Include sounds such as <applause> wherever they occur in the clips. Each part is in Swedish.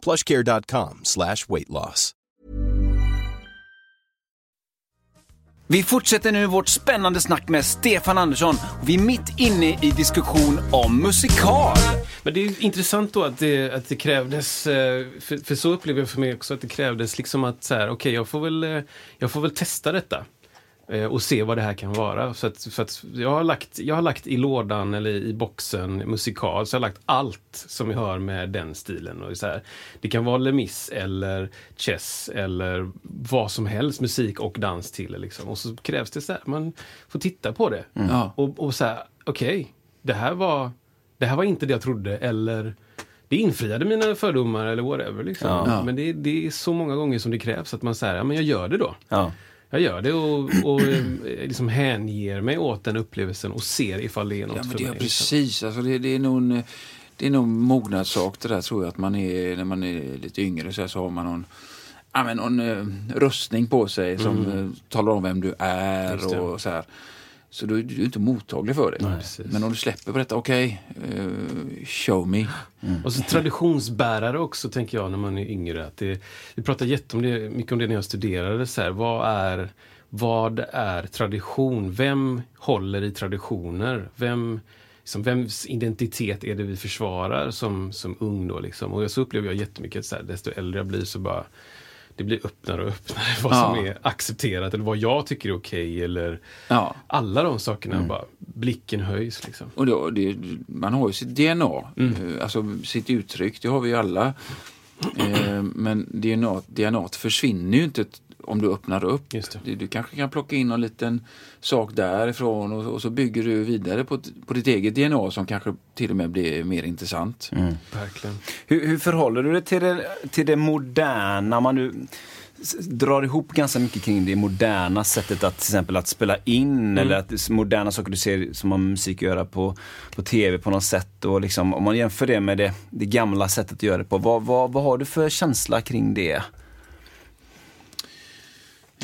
plushcare.com slash weight loss. Vi fortsätter nu vårt spännande snack med Stefan Andersson. Vi är mitt inne i diskussion om musikal. Men det är intressant då att det, att det krävdes, eh, för, för så upplever jag för mig också att det krävdes liksom att så här, okej okay, jag, får väl, eh, jag får väl testa detta. Eh, och se vad det här kan vara. Så att, för att jag, har lagt, jag har lagt i lådan eller i boxen musikal, så jag har lagt allt som hör med den stilen. Och så här. Det kan vara Lemis eller Chess eller vad som helst, musik och dans till. Liksom. Och så krävs det så här, man får titta på det. Mm. Och, och så här, okej, okay, det, här var, det här var inte det jag trodde eller det infriade mina fördomar eller whatever. Liksom. Ja. Men det, det, är så många gånger som det krävs att man säger, ja men jag gör det då. Ja. Jag gör det och, och eh, liksom hänger mig åt den upplevelsen och ser ifall det är något ja, men för mig. Precis, alltså det, det är nog en, det är nog mognadssak det där tror jag att man är när man är lite yngre så, här, så har man någon ja, men någon uh, röstning på sig som uh, talar om vem du är och så här. Så då är du inte mottaglig för det. Nej, Men om du släpper på detta, okej, okay, uh, show me. Mm. Och så traditionsbärare också, tänker jag, när man är yngre. Att det, vi pratar jättemycket om det när jag studerade. Så här, vad, är, vad är tradition? Vem håller i traditioner? Vem, liksom, vems identitet är det vi försvarar som, som ung? Då, liksom? Och så upplever jag jättemycket, så här, desto äldre jag blir så bara det blir öppnare och öppnare <laughs> vad ja. som är accepterat eller vad jag tycker är okej okay, eller ja. alla de sakerna. Mm. bara Blicken höjs liksom. Och då, det, man har ju sitt DNA, mm. Eh, alltså sitt uttryck, det har vi ju alla. Eh, men DNA, DNA försvinner ju inte om du öppnar upp. Du, du, kanske kan plocka in någon liten sak därifrån och, och, så bygger du vidare på, på ditt eget DNA som kanske till och med blir mer intressant. Mm. Verkligen. Hur, hur förhåller du dig till det, till det moderna? Man nu drar ihop ganska mycket kring det moderna sättet att till exempel att spela in mm. eller att moderna saker du ser som man musik göra på, på tv på något sätt. Och liksom, om man jämför det med det, det gamla sättet att göra det på, vad, vad, vad har du för känsla kring det?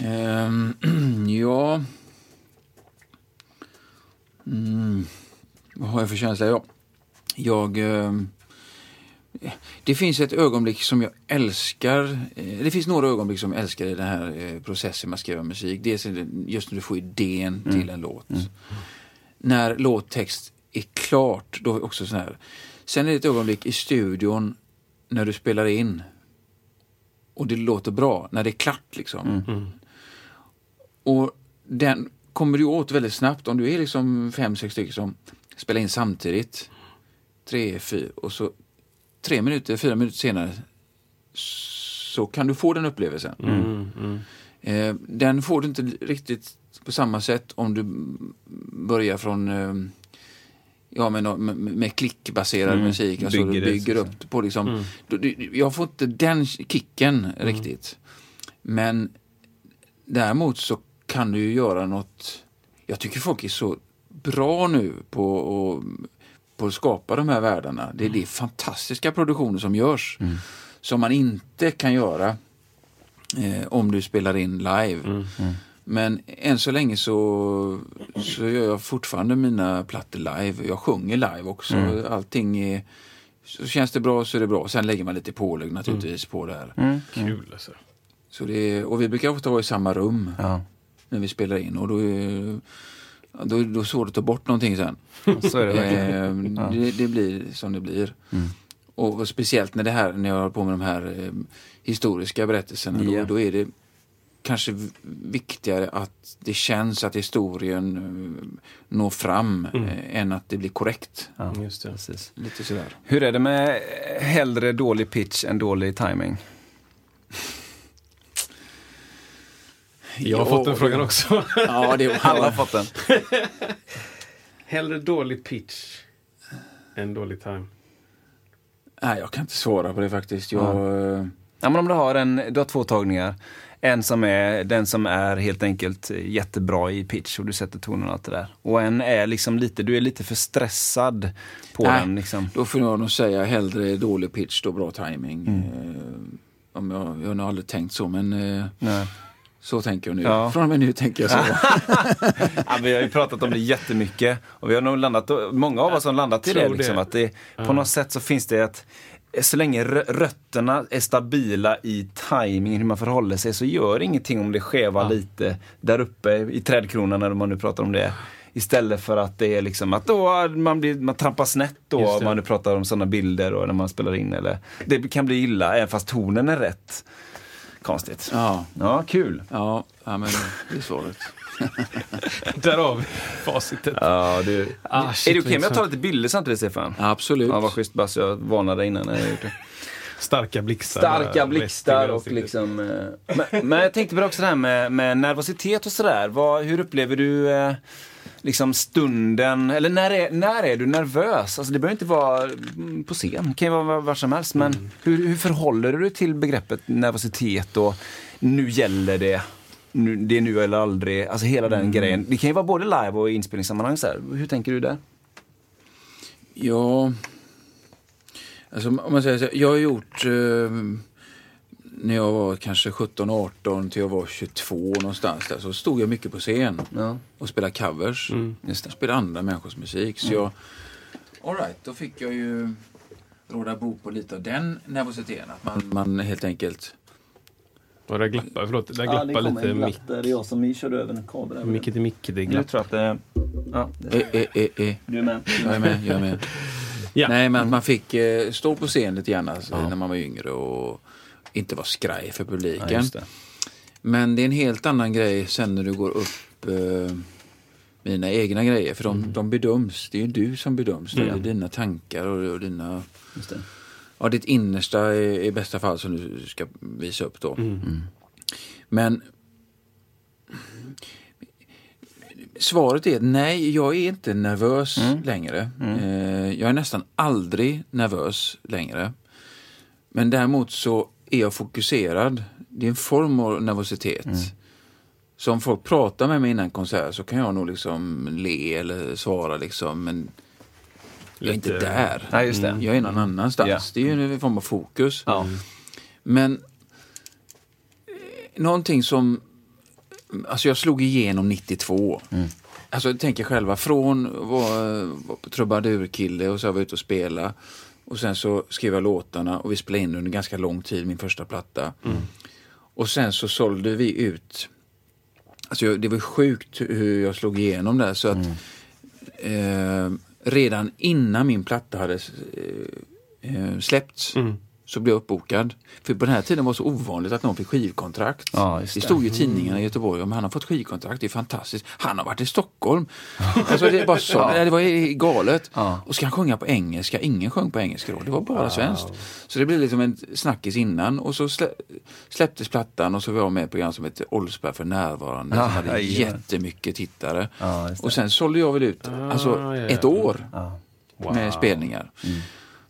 Um, <clears throat> ja... Mm. Vad har jag för känsla? Ja. Jag... Um, det finns ett ögonblick som jag älskar. Eh, det finns några ögonblick som jag älskar i den här eh, processen med att skriva musik. Dels just när du får idén mm. till en låt. Mm. När låttext är klart, då är också sån här. Sen är det ett ögonblick i studion när du spelar in och det låter bra, när det är klart liksom. Mm. Och den kommer du åt väldigt snabbt om du är liksom fem, sex stycken som spelar in samtidigt. Tre, fyra och så tre minuter, fyra minuter senare så kan du få den upplevelsen. Mm, mm. mm. Eh, den får du inte riktigt på samma sätt om du börjar från eh, ja, med, med, med klickbaserad mm. musik. Alltså bygger du bygger upp på liksom. Mm. Du, jag får inte den kicken mm. riktigt. Men däremot så kan du ju göra något. Jag tycker folk är så bra nu på att, på att skapa de här världarna. Det är mm. det fantastiska produktioner som görs. Mm. Som man inte kan göra eh, om du spelar in live. Mm. mm. Men än så länge så, så gör jag fortfarande mina plattor live. Jag sjunger live också. Mm. Allting är... Så känns det bra så är det bra. Sen lägger man lite pålägg naturligtvis mm. på det här. Mm. Kul alltså. Så det, och vi brukar ofta vara i samma rum. Ja när vi spelar in och då är då, då är det svårt att ta bort någonting sen. <laughs> Så är det, verkligen. eh, det, det blir som det blir. Mm. Och, och, speciellt när det här, när jag håller på med de här eh, historiska berättelserna, yeah. då, då, är det kanske viktigare att det känns att historien uh, når fram mm. eh, än att det blir korrekt. Ja, just det. Precis. Lite sådär. Hur är det med hellre dålig pitch än dålig timing? Jag har fått den frågan också. Ja, det Alla har fått den. <laughs> Hellre dålig pitch än dålig time. Nej, jag kan inte svara på det faktiskt. Jag... Nej, Ja, men om du har, en, du har två tagningar. En som är den som är helt enkelt jättebra i pitch och du sätter tonen och allt det där. Och en är liksom lite, du är lite för stressad på Nej, den. Liksom. Då får jag nog säga hellre dålig pitch då bra timing. Mm. Eh, om jag, jag har nog aldrig tänkt så men eh, Nej. Så tänker jag nu. Ja. Från och med nu tänker jag så. <laughs> Ja, vi har ju pratat om det jättemycket och vi har nog landat, många av oss har landat i det. det. Liksom, att det på något sätt så finns det ett så länge rö- rötterna är stabila i timingen, hur man förhåller sig, så gör ingenting om det skevar lite där uppe i trädkronan, när man nu pratar om det. Istället för att det är liksom att då man, blir, man trampar snett då, om det. man nu pratar om sådana bilder och när man spelar in. Eller, det kan bli illa, även fast tonen är rätt. Konstigt. Ja, Ja, kul. ja, ja men det är svaret. <laughs> Därav facitet. Ja, du. Ah, är shit, det okej vad om jag tar lite bilder samtidigt, Stefan? Absolut. Ja, vad schysst Basse, jag varnade dig innan jag gjort det. Starka blixtar. Starka bara blixtar och liksom... eh, Men, men jag tänkte på det också det här med, med nervositet och sådär. Hur upplever du eh, liksom stunden, eller när är, när är du nervös? Alltså det behöver inte vara mm, på scen, det kan ju vara var som helst. Men Mm. hur, hur förhåller du dig till begreppet nervositet och nu gäller det? Nu, det är nu eller aldrig, alltså hela Mm. den grejen. Det kan ju vara både live och i inspelningssammanhang. Så här. Hur tänker du där? Ja, alltså om man säger så, jag har gjort eh, när jag var kanske 17-18 till jag var 22 någonstans där så stod jag mycket på scen Ja, och spelade covers. just det. Jag spelade andra människors musik. Så jag, all right, då fick jag ju råda bot på lite av den nervositeten. Att man, man helt enkelt Och där glappar, förlåt, där glappar lite mick, Det är jag som körde över en kabel. micke till micke. Det Jag glapp. tror att det... Ja, det, eh, eh, eh, eh. du är med. Jag är med, jag är med. Ja. Nej, men att man fick eh, stå på scen lite grann alltså, när man var yngre och inte vara skraj för publiken. Ja, det. Men det är en helt annan grej sen när du går upp eh, mina egna grejer. För de, de bedöms. Det är ju du som bedöms. Det är dina tankar och, och dina, Just det. ja, ditt innersta i, i bästa fall som du ska visa upp då. Mm. Men svaret är nej, jag är inte nervös längre. Eh, jag är nästan aldrig nervös längre. Men däremot så är jag fokuserad. Det är en form av nervositet. Så om folk pratar med mig innan konsert så kan jag nog liksom le eller svara liksom. Men jag är inte där. Nej, just det. Jag är någon annanstans. Ja. Det är ju en form av fokus. Ja. Men eh, någonting som, alltså jag slog igenom 92. Alltså tänk er själva, från var, var trubadurkille och så var jag ute och spela. Och sen så skrev jag låtarna och vi spelade in under ganska lång tid, min första platta. Och sen så sålde vi ut, alltså jag- det var sjukt hur jag slog igenom där så att eh, redan innan min platta hade eh, eh, släppts så blev jag uppbokad. För på den här tiden var det så ovanligt att någon fick skivkontrakt. Ja, det det. stod ju i tidningarna i Göteborg om han har fått skivkontrakt, det är fantastiskt. Han har varit i Stockholm. alltså det, var så, <laughs> det var galet. Ja. Och ska han sjunga på engelska? Ingen sjöng på engelska då, det var bara svenskt. Så det blev liksom en snackis innan och så slä, släpptes plattan och så var jag med i ett program som hette Oldsberg för närvarande. Ja, som hade jajamän. jättemycket tittare. Ja, och sen sålde jag väl ut alltså, ja, ja. ett år Ja. med spelningar.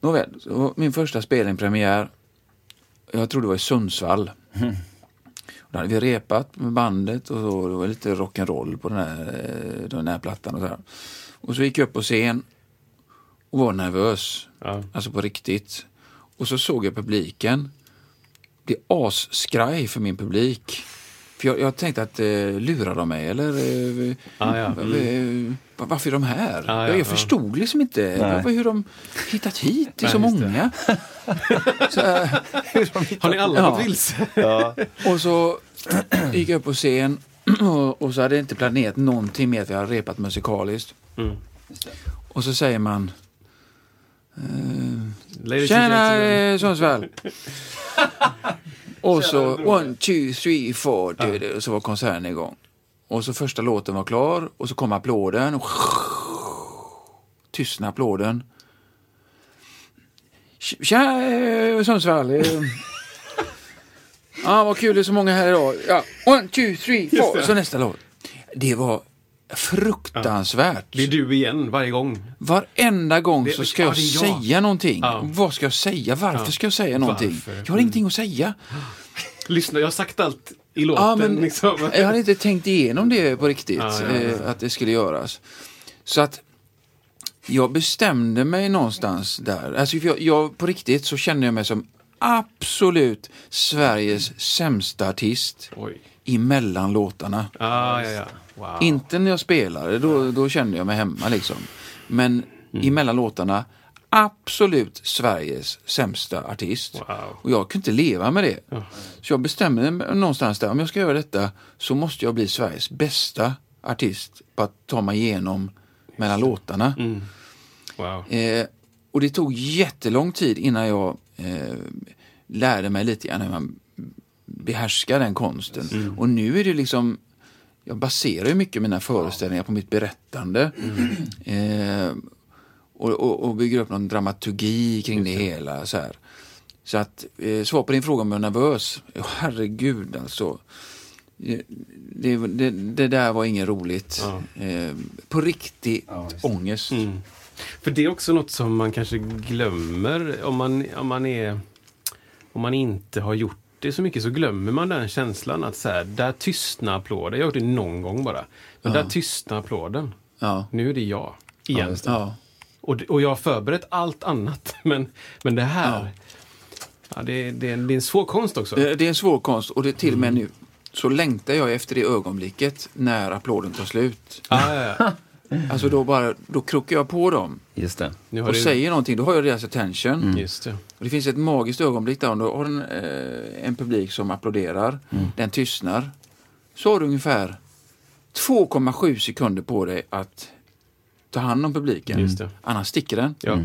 Nåväl, min första spelning-premiär, jag tror det var i Sundsvall. Då hade vi repat med bandet och så, det var lite rock'n'roll på den här, eh, den här plattan. Och så, här. och så gick jag upp på scen och var nervös, Ja. alltså på riktigt. Och så såg jag publiken, bli asskraj för min publik. För jag, jag tänkte att eh, lurar de mig eller eh, Ah, ja. eh, var- varför är de här? Ja, ja, jag ja. förstod liksom inte varför, hur de hittat hit, det är så många. <laughs> så, eh, Har ni alla gått vilse? och så <clears throat> gick jag upp på scen <clears throat> och, och så hade jag inte planerat någonting med att vi hade repat musikaliskt. Mm. Och så säger man and Tjena eh, Sundsvall! <laughs> <laughs> och så one, two, three, four. du, Och så var konserten igång. Och så första låten var klar och så kom applåden. Och tystnade applåden. Eh, Sundsvall! <laughs> Ja, vad kul det är så många här idag. Ja, one, two, three, four. Så nästa låt. Det var fruktansvärt. Det är du igen varje gång. Varenda gång Det- så ska ja, jag jag. säga någonting. Ja. Vad ska jag säga? Varför Ja. ska jag säga någonting? Varför? Jag har ingenting att säga. <gasps> Lyssna, jag har sagt allt i låten. Ja, men liksom. <laughs> Jag hade inte tänkt igenom det på riktigt, Ja, ja, ja. eh, att det skulle göras. Så att jag bestämde mig någonstans där. Alltså, jag, jag, på riktigt så kände jag mig som absolut Sveriges sämsta artist Oj. emellan låtarna. Ah, ja, ja. Wow. Inte när jag spelade, då, då kände jag mig hemma liksom. Men Mm. emellan låtarna, absolut Sveriges sämsta artist. Wow. Och jag kunde inte leva med det. Så jag bestämde mig någonstans där, om jag ska göra detta så måste jag bli Sveriges bästa artist på att ta mig igenom mellan låtarna. Mm. Wow. Eh, och det tog jättelång tid innan jag eh, lärde mig lite grann hur man behärskar den konsten. Mm. Och nu är det liksom, jag baserar ju mycket mina föreställningar på mitt berättande. Mm. Eh, och, och, och bygger upp någon dramaturgi kring det hela. Så, här. så att, eh, svar på din fråga om jag är nervös, oh, herregud alltså. Det, det, det, det där var inget roligt. Ja. Eh, på riktig Ja, ångest. Mm. För det är också något som man kanske glömmer om man, om man är om man inte har gjort det så mycket så glömmer man den känslan att så här, där tystnar applåden. Jag har gjort det någon gång bara. Men Ja. där tystnar applåden. Ja. Nu är det jag. Igen. Ja. och, och jag har förberett allt annat. <laughs> Men, men det här, ja. det, det, är, det är en svår konst också. Det det är en svår konst och det är till och med nu så längtar jag efter det ögonblicket när applåden tar slut. Ah, ja, ja. <laughs> Alltså då bara, då krokar jag på dem Just det. Nu har och du, säger någonting, då har jag deras attention. Just det. Och det finns ett magiskt ögonblick där om du har en, eh, en publik som applåderar, den tystnar. Så har du ungefär 2,7 sekunder på dig att ta hand om publiken. Just det. Annars sticker den. Ja.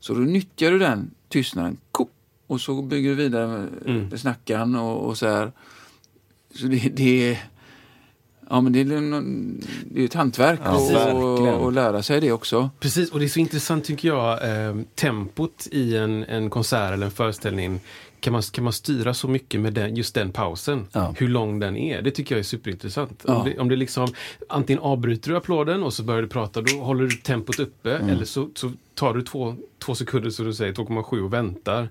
Så då nyttjar du den tystnaden kop, och så bygger du vidare med, Mm. med snackan och, och så här. Så det, det är... Ja, men det är, någon- det är ett hantverk Ja, och, och, och lära sig det också. Precis, och det är så intressant tycker jag, eh, tempot i en, en konsert eller en föreställning. Kan man, kan man styra så mycket med den, just den pausen? Ja. Hur lång den är, det tycker jag är superintressant. Ja. Om, det, om det liksom, antingen avbryter du applåden och så börjar du prata, då håller du tempot uppe. Eller så, så tar du två, två sekunder, så du säger 2,7 och väntar.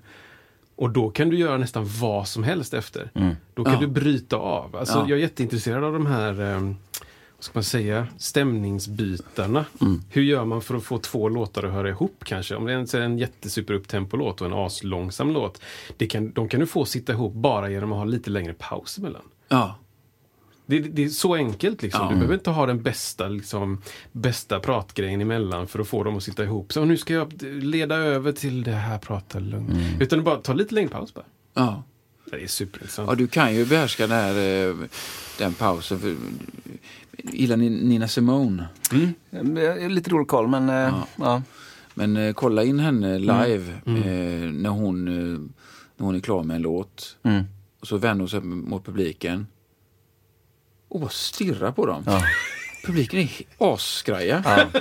Och då kan du göra nästan vad som helst efter. Då kan Ja. du bryta av. Alltså, Ja. Jag är jätteintresserad av de här eh, vad ska man säga, stämningsbytarna. Hur gör man för att få två låtar att höra ihop kanske? Om det är en, en jättesuper upptempo-låt och en aslångsam låt. Det kan, de kan du få sitta ihop bara genom att ha lite längre paus emellan. Ja, Det, det är så enkelt liksom. Ja. Du behöver inte ha den bästa, liksom, bästa pratgrejen emellan för att få dem att sitta ihop. Så nu ska jag leda över till det här prata lugnt. Utan du bara ta lite längre paus bara. ja. Det är superintressant. ja, du kan ju behärska den, här, eh, den pausen. För, gillar ni Nina Simone? Mm. Lite dålig koll, men... eh, ja. Men eh, kolla in henne live Eh, när, hon, när hon är klar med en låt. Mm. Och så vänder hon sig mot publiken och bara stirrar på dem. Ja. Publiken är asskraja. Ja.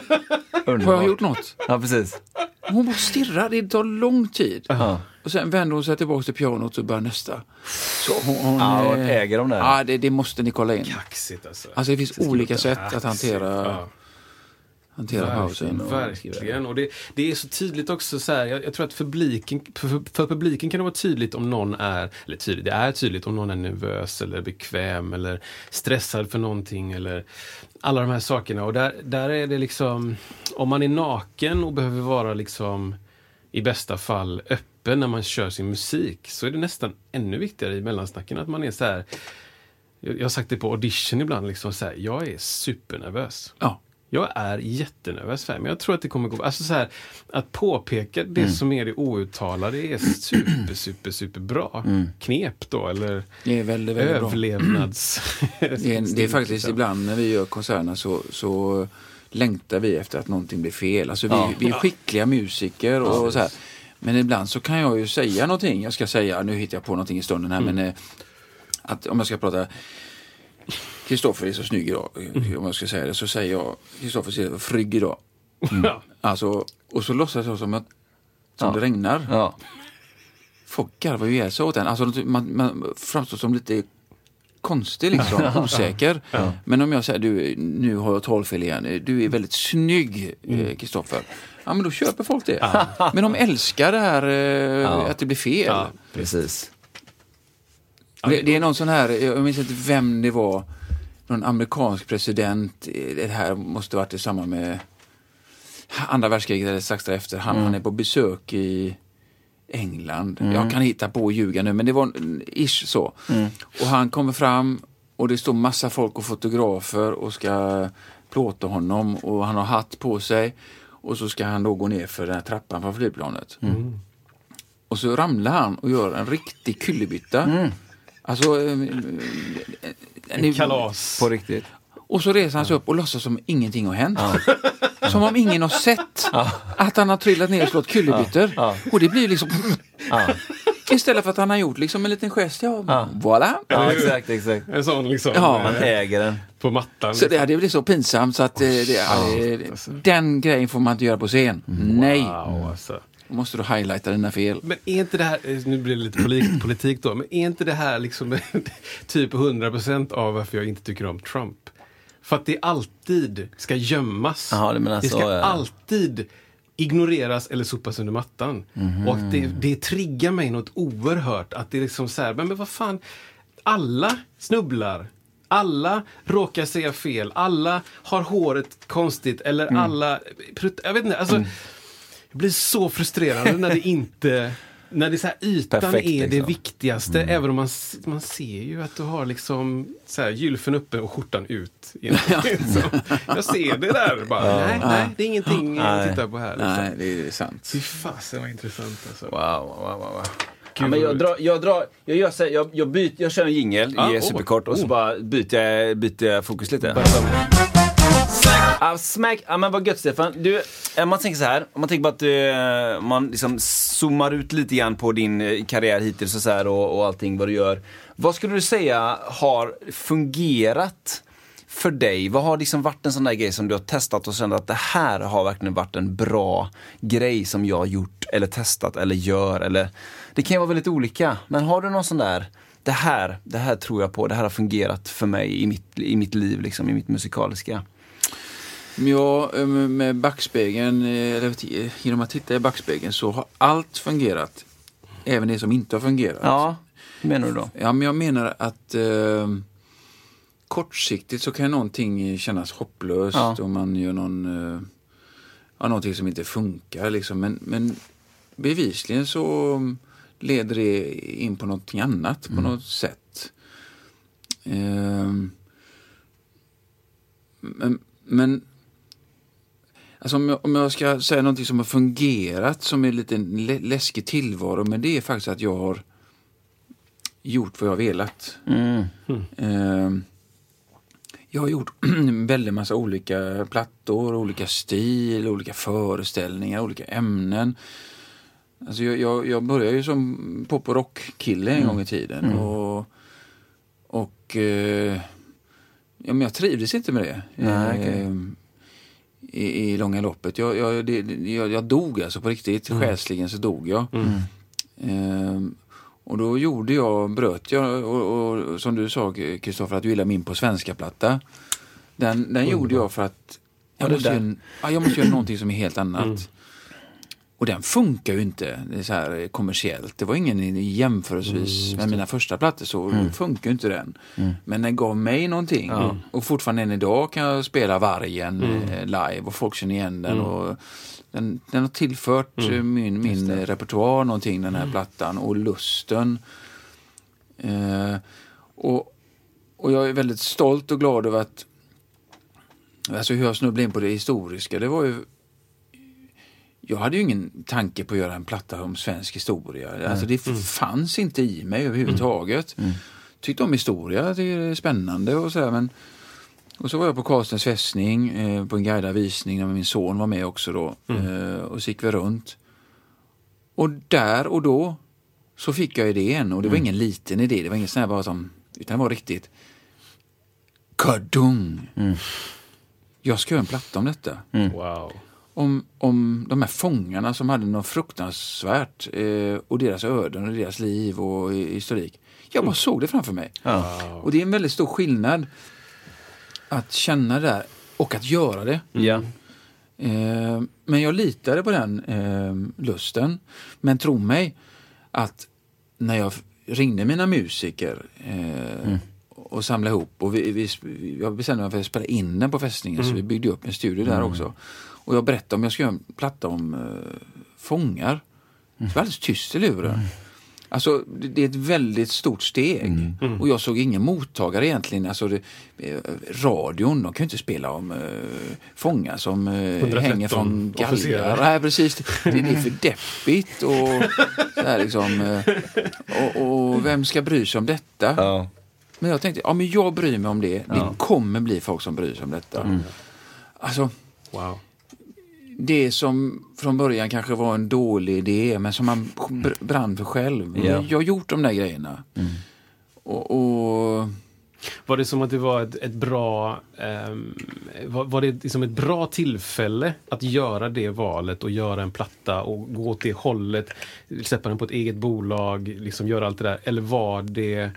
Har jag gjort något? Ja, precis. Hon bara stirrar, det tar lång tid. Ja. Och sen vänder hon sig tillbaka till pianot och börjar nästa. Så hon, hon, Ja, hon eh, äger dem där. Ja, det, det måste ni kolla in. Kaxigt alltså. Alltså det finns olika sätt att hantera, Hantera pausen. och- Verkligen. Och det, det är så tydligt också så här, jag, jag tror att för publiken, för, för publiken kan det vara tydligt om någon är, eller tydligt, det är tydligt om någon är nervös eller bekväm eller stressad för någonting eller alla de här sakerna. Och där, där är det liksom, om man är naken och behöver vara liksom i bästa fall öppen när man kör sin musik så är det nästan ännu viktigare i mellansnacken att man är så här jag jag har sagt det på audition ibland, liksom så här, jag är supernervös. Ja. Jag är jättenervös för det men jag tror att det kommer gå. Alltså så här, att påpeka det Mm. som är det outtalade är super, super, super bra knep då, eller Det är väldigt, väldigt överlevnads... <clears throat> Det är, det är faktiskt liksom. ibland när vi gör konserterna så, så längtar vi efter att någonting blir fel. Alltså vi, Ja. vi är skickliga musiker och så här. Men ibland så kan jag ju säga någonting. Jag ska säga, nu hittar jag på någonting i stunden här, men eh, att om jag ska prata Kristoffer är så snygg idag, om jag ska säga det, så säger jag Kristoffer ser frygg idag. Ja. Alltså, och så låtsas jag som att som Ja. det regnar. Ja. Folk garvar ju ihjäl sig åt en. Alltså, man, man framstår som lite konstig liksom, <laughs> osäker. Men om jag säger du, nu har jag talfel igen, du är väldigt snygg Mm. eh, Kristoffer. Ja men då köper folk det. <laughs> Men de älskar det här eh, att det blir fel. Ja. Precis. Det, det är någon sån här, jag minns inte vem det var, någon amerikansk president, eh, det här måste varit i samband med andra världskriget eller strax därefter. Han, han är på besök i England. Jag kan hitta på och ljuga nu, men det var ish så. Och han kommer fram och det står massa folk och fotografer och ska plåta honom och han har hatt på sig. Och så ska han då gå ner för den här trappan från flygplanet. Och så ramlar han och gör en riktig kullerbytta. Alltså... eh, eh, ni- Kalas. På riktigt. Och så reser han sig upp och låtsas som ingenting har hänt. <laughs> Som om ingen har sett att han har trillat ner och slått kullerbyttor. Och det blir liksom... Istället för att han har gjort liksom en liten gest, ja, voilà. Ja, exakt, exakt. En sån liksom Ja, Man eh, äger den. på mattan. Så det hade blivit så pinsamt så att eh, det, eh, den grejen får man inte göra på scen. Nej, Wow, alltså. Måste du highlighta dina fel. Men är inte det här, eh, nu blir det lite polit- <clears throat> politik då, men är inte det här liksom <laughs> typ 100% av varför jag inte tycker om Trump? För att det alltid ska gömmas. Jaha, du menar det ska ja. alltid ignoreras eller sopas under mattan. Mhm. Och det, det triggar mig något oerhört. Att det är liksom så här, men, men vad fan, alla snubblar. Alla råkar säga fel. Alla har håret konstigt. Eller Mm. alla... Jag vet inte, alltså. Jag blir så frustrerande när det inte... När det är så här, ytan Perfekt, är det liksom. viktigaste. Även om man, man ser ju att du har liksom så här, gylfen uppe och skjortan ut. Så, <laughs> jag ser det där bara. Nej, nej, det är ingenting att Nej. titta på här. Liksom. Nej, det är sant. Fy fasen vad intressant alltså. Wow, wow, wow, wow. Ja, men jag, drar, jag, drar, jag, gör så här, jag, jag, byter, jag kör en jingel Ah, i oh, superkort och så oh. bara byter jag, byter jag fokus lite. Ja, smack. Ja, men vad gött Stefan. Du, eh, man tänker så här, om man tänker på att uh, man liksom zoomar ut lite grann på din eh, karriär hittills och, så här, och, och allting vad du gör. Vad skulle du säga har fungerat för dig? Vad har liksom varit en sån där grej som du har testat och känt att det här har verkligen varit en bra grej som jag har gjort eller testat eller gör eller Det kan ju vara väldigt olika, men har du någon sån där det här, det här tror jag på, det här har fungerat för mig i mitt, i mitt liv, liksom, i mitt musikaliska. Ja, eh, med backspegeln, eh, eller t- genom att titta i backspegeln så har allt fungerat. Även det som inte har fungerat. Ja, menar du då? Ja, men jag menar att eh, kortsiktigt så kan någonting kännas hopplöst Ja. om man gör någon, eh, ja, någonting som inte funkar. Liksom. Men, men bevisligen så leder det in på någonting annat på något sätt. Ehm, men, men alltså om, jag, om jag ska säga någonting som har fungerat som är lite en lä- läskig tillvaro, men det är faktiskt att jag har gjort vad jag har velat. Mm. Ehm, jag har gjort <clears throat> en väldig massa olika plattor, olika stil, olika föreställningar, olika ämnen. Alltså jag, jag, jag började ju som pop och rockkille en gång i tiden. Och, och eh, ja, men jag trivdes inte med det. Nej, okej. I, I långa loppet. Jag, jag, det, jag, jag dog alltså på riktigt. Själsligen så dog jag. Ehm, och då gjorde jag, bröt jag, och, och som du sa Kristoffer, att du gillar min på svenska-platta. Den, den gjorde jag för att jag måste, göra, ja, jag måste göra någonting som är helt annat. Och den funkar ju inte det är så här kommersiellt. Det var ingen jämförelsevis med mina första plattor så funkar ju inte den. Men den gav mig någonting. Och fortfarande än idag kan jag spela Vargen eh, live och folk känner igen den. Och den, den har tillfört eh, min, min repertoar någonting, den här plattan. Och lusten. Eh, och, och jag är väldigt stolt och glad över att Alltså hur jag snubblade in på det historiska, det var ju jag hade ju ingen tanke på att göra en platta om svensk historia. Alltså det fanns inte i mig överhuvudtaget. Tyckte om historia, det är spännande och sådär men och så var jag på Karlstens fästning eh, på en guidad visning där min son var med också då. Eh, och så gick vi runt. Och där och då så fick jag idén och det var ingen liten idé, det var ingen sån här bara som, utan det var riktigt Kadung! Jag ska göra en platta om detta Wow. Om, om de här fångarna som hade något fruktansvärt eh, och deras öden och deras liv och historik. Jag bara såg det framför mig. Ja. Och det är en väldigt stor skillnad att känna det där och att göra det. Ja. Eh, men jag litade på den eh, lusten. Men tro mig att när jag ringde mina musiker eh, och samlade ihop och vi, vi, jag bestämde mig för att spela in den på fästningen så vi byggde upp en studio där också. Och jag berättade om jag skulle göra en platta om eh, fångar. Det var alldeles tyst i luren. Alltså, det, det är ett väldigt stort steg. Och jag såg ingen mottagare egentligen. Alltså, det, eh, radion, de kan ju inte spela om eh, fångar som eh, 113 hänger från galgar. Nej, precis. Det, det är för deppigt. Och, så här liksom, eh, och, och vem ska bry sig om detta? Ja. Men jag tänkte, ja men jag bryr mig om det. Det kommer bli folk som bryr sig om detta. Alltså, Wow. Det som från början kanske var en dålig idé, men som man br- brann för själv. Ja. Jag har gjort de där grejerna. Och, och Var det som att det var ett, ett bra... ehm, var, var det liksom ett bra tillfälle att göra det valet och göra en platta och gå åt det hållet? Släppa den på ett eget bolag, liksom göra allt det där. Eller var det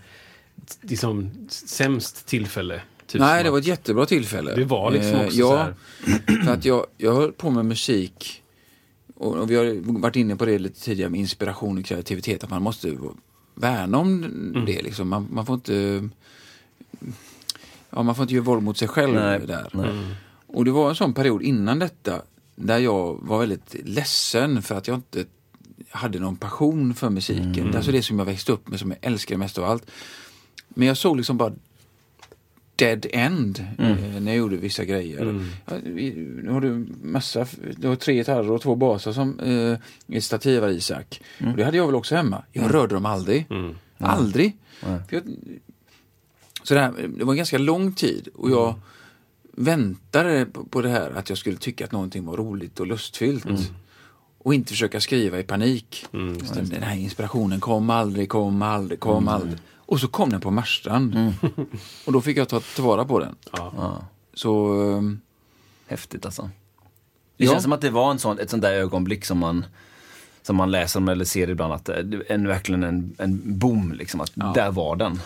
liksom sämst tillfälle? Typ nej, det var ett jättebra tillfälle. Det var liksom Eh, också så Ja, här. <clears throat> för att jag, jag höll på med musik och, och vi har varit inne på det lite tidigare med inspiration och kreativitet, att man måste värna om Mm. det. Liksom. Man, man får inte ja, man får inte göra våld mot sig själv Nej, där. nej. Och det var en sån period innan detta där jag var väldigt ledsen för att jag inte hade någon passion för musiken. Mm. Alltså det som jag växte upp med, som jag älskar mest av allt. Men jag såg liksom bara dead end Mm. eh, när jag gjorde vissa grejer. Ja, vi- nu har du massa, du har tre gitarrer och två basar som eh, är stativar Isak. Och det hade jag väl också hemma. Jag rörde dem aldrig. Mm. Aldrig. Nej. För jag, så det, här, det var en ganska lång tid och jag väntade på, på det här att jag skulle tycka att någonting var roligt och lustfyllt. Och inte försöka skriva i panik. Den, den här inspirationen kom aldrig, kom aldrig, kom aldrig. Och så kom den på Marstrand. <laughs> och då fick jag ta tillvara på den. Ja. Så ehm, Häftigt alltså. Det Ja. känns som att det var en sån, ett sånt där ögonblick som man som man läser om eller ser ibland att det är en, verkligen en, en boom liksom. Att Där var den.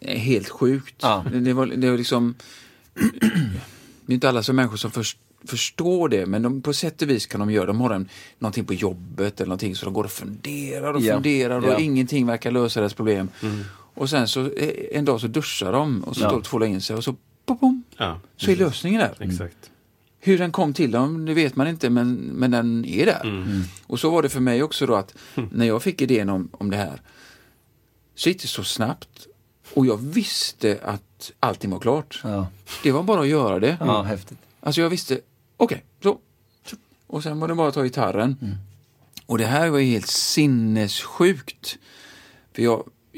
eh, helt sjukt. Ja. Det, det, var, det var liksom... <clears throat> det är inte alla som människor som först, förstår det, men de, på sätt och vis kan de göra De har en, någonting på jobbet eller någonting så de går och funderar och Ja. funderar och Ja. ingenting verkar lösa deras problem. Och sen så eh, en dag så duschar de och så Ja. tvålar in sig och så pom, pom, Ja, så är lösningen där. exakt. Hur den kom till dem, det vet man inte, men, men den är där. Och så var det för mig också då att när jag fick idén om, om det här, så gick det så snabbt. Och jag visste att allting var klart. Ja, Det var bara att göra det. ja häftigt. Alltså jag visste, okej, så. Och sen var det bara att ta gitarren. Och det här var ju helt sinnessjukt. För jag,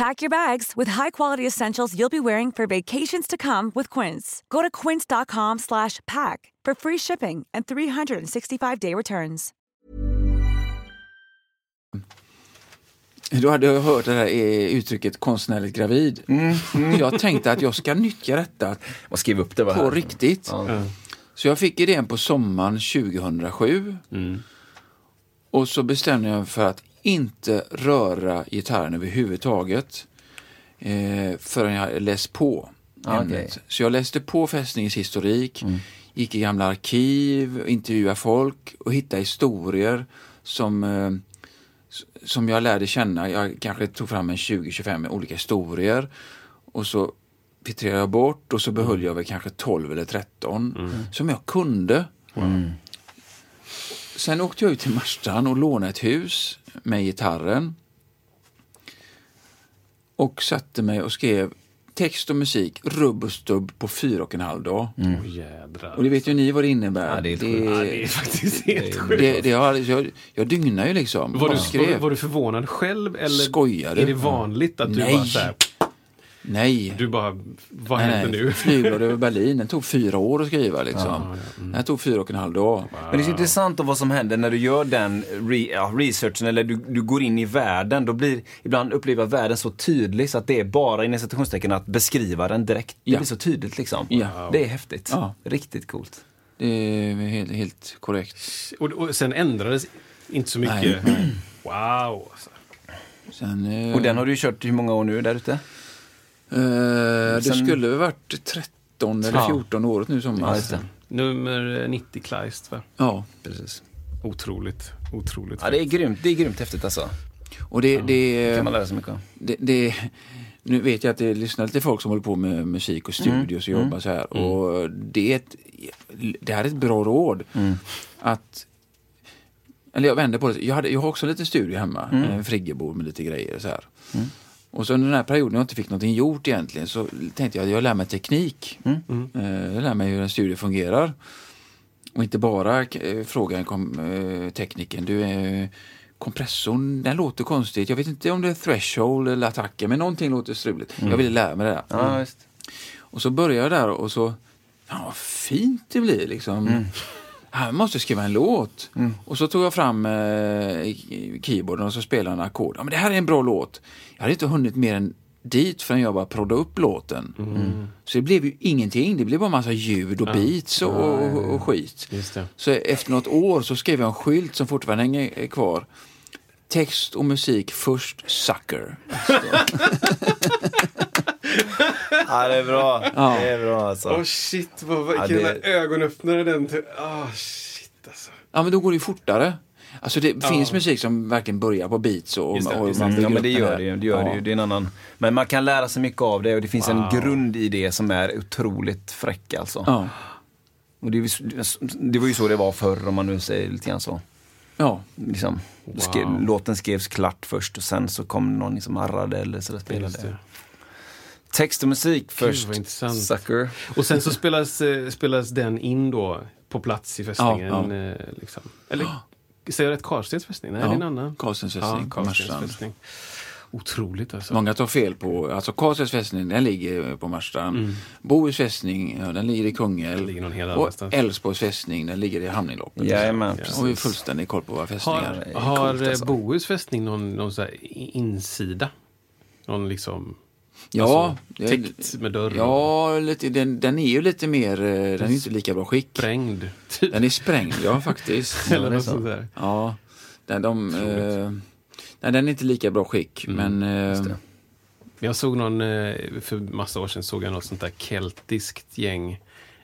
Pack your bags with high-quality essentials you'll be wearing for vacations to come with Quince. Go to quince.com slash pack for free shipping and 365-day returns. Då hade hört det här eh, uttrycket konstnärligt gravid. Jag tänkte att jag ska nyttja detta Och skriv upp det på här. riktigt. Ja. Så jag fick idén på sommaren 2007. Och så bestämde jag mig för att inte röra gitarren överhuvudtaget. Eh, förrän jag läst på ämnet. okej. Så jag läste på fästningens historik, gick i gamla arkiv, intervjuade folk och hittade historier som eh, som jag lärde känna. Jag kanske tog fram en 20-25 olika historier och så filtrerade jag bort och så behöll jag väl kanske 12 eller 13 som jag kunde. Sen åkte jag ut till Marstrand och lånade ett hus med gitarren. Och satte mig och skrev text och musik, rubb och stubb på fyra och en halv dag. Åh jädrar. Och det vet ju ni vad det innebär. Ja, det är helt Ja, det är faktiskt helt sjukt. det, det har, jag, jag dygnar ju liksom. Var du, var, skrev. var du förvånad själv? Eller Skojar du? Är det vanligt att du Nej. bara så här, Nej. du bara, vad nej, händer nej. nu? Flygblad <laughs> över Berlin, den tog fyra år att skriva. Liksom. Ja, ja, mm. Den tog fyra och en halv dag. Men det är så intressant om vad som händer när du gör den re, ja, researchen eller du, du går in i världen. Då blir ibland upplever världen så tydlig så att det är bara inom citationstecken att beskriva den direkt. Det Ja. blir så tydligt liksom. Ja. Det är häftigt. Ja. Riktigt coolt. Det är helt, helt korrekt. Och, och sen ändrades inte så mycket. Nej, nej. <clears throat> Wow! Alltså. Sen, eh, Och den har du kört i hur många år nu där ute? Eh, det sen- skulle ha varit 13 eller Ja. 14 året nu som Ja. Nummer 90 Kleist, va? Ja, Precis. Otroligt, otroligt. Ja, det är grymt. Det är grymt häftigt alltså. och det, Det det, kan man lära sig mycket av. det, det, nu vet jag att det lyssnar lite folk som håller på med musik och studios och jobbar så här. Och det, är ett, det här är ett bra råd. Att, eller jag vänder på det. Jag, hade, jag har också lite studio hemma. En friggebod med lite grejer så här. Och så under den här perioden jag inte fick någonting gjort egentligen så tänkte jag att jag lär mig teknik. Eh, Jag lär mig hur en studio fungerar. Och inte bara eh, fråga en kom, eh, tekniken. Du, eh, kompressorn, den låter konstigt. Jag vet inte om det är threshold eller attacker, men någonting låter struligt. Jag ville lära mig det där. Ja, visst. Och så började jag där och så, fan vad fint det blir liksom. Jag måste skriva en låt. Och så tog jag fram eh, keyboarden och så spelade en ackord. Ja, men det här är en bra låt. Jag hade inte hunnit mer än dit förrän jag bara proddade upp låten. Så det blev ju ingenting. Det blev bara massa ljud och beats och, och, och skit. Just det. Så efter något år så skrev jag en skylt som fortfarande hänger kvar. Text och musik först, sucker. <laughs> Ja, det är bra. Ja. Det är bra alltså. Åh shit, vad, Ja, vilken det- ögonöppnare den... Åh shit alltså. Ja, men då går det ju fortare. Alltså det finns musik som verkligen börjar på beats och, Just det, och just man det. bygger Ja, men det gör det ju. Det, gör Ja. det, ju. det är en annan. Men man kan lära sig mycket av det och det finns en Wow. grund i det som är otroligt fräck alltså. Ja. Och det, det var ju så det var förr om man nu säger lite grann så. ja. Liksom, skrev, Wow. låten skrevs klart först och sen så kom någon liksom arrade eller så Just spelade. Text och musik först. intressant. Sucker. Och sen så spelas, eh, spelas den in då på plats i fästningen. Ja, eh, Liksom. Eller, säger jag rätt? Karlstens fästning? Nej, Ja, det är en annan. Karlstens fästning, Ja, Karlstens Marstrand. fästning. Otroligt alltså. Många tar fel på, alltså Karlstens fästning den ligger på Marstrand. Bohus fästning, ja, den ligger i Kungälv. Och. Älvsborgs fästning, den ligger i Hamninloppet. Jajamän, Ja. Och vi har fullständig koll på våra fästningar. Har eh, alltså. Bohus fästning någon, någon så här i- insida? Någon liksom Ja, alltså, täckt med dörr ja lite, den, den är ju lite mer, eh, den är inte lika bra skick. sprängd? Typ. Den är sprängd, ja faktiskt. <laughs> Eller något sånt där. Ja, den, de, eh, nej, den är inte lika bra skick. Mm, men eh. Jag såg någon, eh, för massa år sedan såg jag något sånt där keltiskt gäng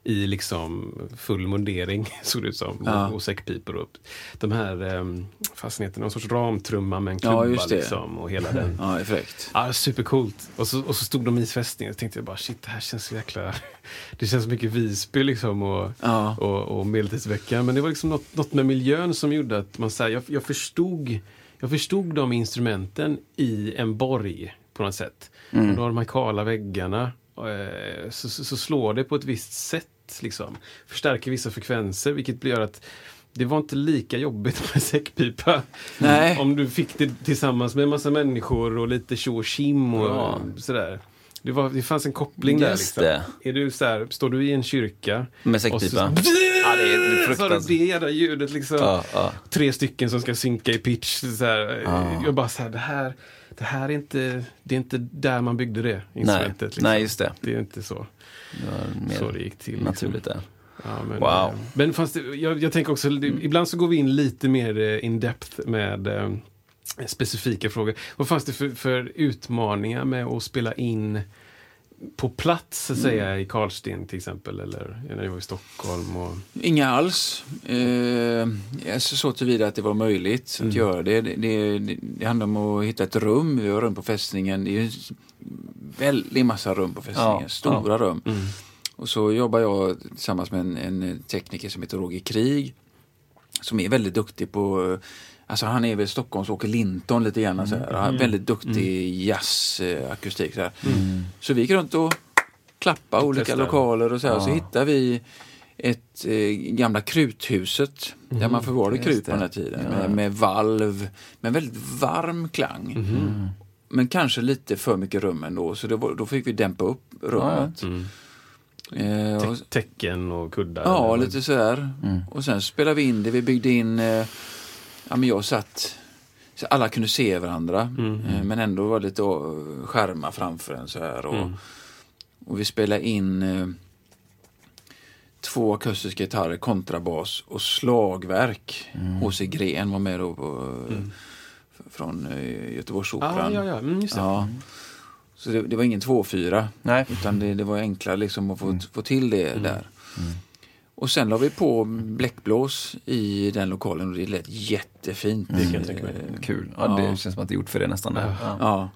i liksom full mundering, <laughs> såg det ut som, Ja. och, och säckpipor upp. De här, um, fasen heter någon sorts ramtrumma med en Ja, klubba det. liksom och hela den. <laughs> ja, fräckt. Ja, supercoolt. Och så, och så stod de i fästningen och tänkte jag bara shit, det här känns så jäkla... <laughs> Det känns mycket Visby liksom och, Ja. och, och Medeltidsveckan. Men det var liksom något, något med miljön som gjorde att man så här, jag, jag, förstod, jag förstod de instrumenten i en borg på något sätt. Och då har de här kala väggarna. eh, Så, så, så slår det på ett visst sätt. Liksom. Förstärker vissa frekvenser vilket gör att det var inte lika jobbigt med säckpipa. Nej. Om du fick det tillsammans med en massa människor och lite tjo och tjim och Ja. sådär. Det, var, det fanns en koppling där. Just Liksom. det. Är du så här, står du i en kyrka Med och säckpipa. så, Ja, det är- så har du det jävla ljudet liksom. Ja, ja. Tre stycken som ska synka i pitch. Så här. Ja. Jag bara så här, det här, det här är inte, det är inte där man byggde det Nej, instrumentet. liksom. nej, just det. Det är inte så, Det så det gick till. liksom. naturligt där. Ja, men, Wow. eh, Men fast det, jag, jag tänker också, det, ibland så går vi in lite mer eh, in depth med eh, specifika frågor. Vad fanns det för, för utmaningar med att spela in på plats, så att säga, i Karlsten till exempel, eller när jag var i Stockholm? Och... Inga alls. Eh, alltså så tillvida att det var möjligt att göra det. Det, det. det handlar om att hitta ett rum. Vi har rum på fästningen. Det är väldig massa rum på fästningen. Ja, Stora rum. Och så jobbar jag tillsammans med en, en tekniker som heter Roger Krig. Som är väldigt duktig på Alltså han är väl Stockholms Åke Linton lite grann. Så här. Han är väldigt duktig jazzakustik. Så, här. så vi gick runt och klappade olika Testade. lokaler och så här. Så hittade vi ett eh, gamla kruthuset där man förvarade krut på den här tiden. Med, med valv, med väldigt varm klang. Men kanske lite för mycket rum ändå, så det var, då fick vi dämpa upp rummet. Eh, och, Tä- Täcken och kuddar? Ja, eller- lite sådär. Och sen spelade vi in det. Vi byggde in... Eh, ja, men jag satt... Så alla kunde se varandra. Eh, men ändå var det lite eh, skärmar framför en så här. Och, och vi spelade in eh, två akustiska gitarrer, kontrabas och slagverk. H.C. Gren var med då på, f- från eh, Göteborgsoperan. Ja, ja, ja. Mm, just det. Ja. Så det, det var ingen 2-4. Nej. Utan det, det var enklare liksom att få, få till det där. Och sen la vi på bläckblås i den lokalen och det lät jättefint. Det kan jag tänka mig. Kul. Ja, det känns som att det är gjort för det nästan. Ja. Ja. Ja.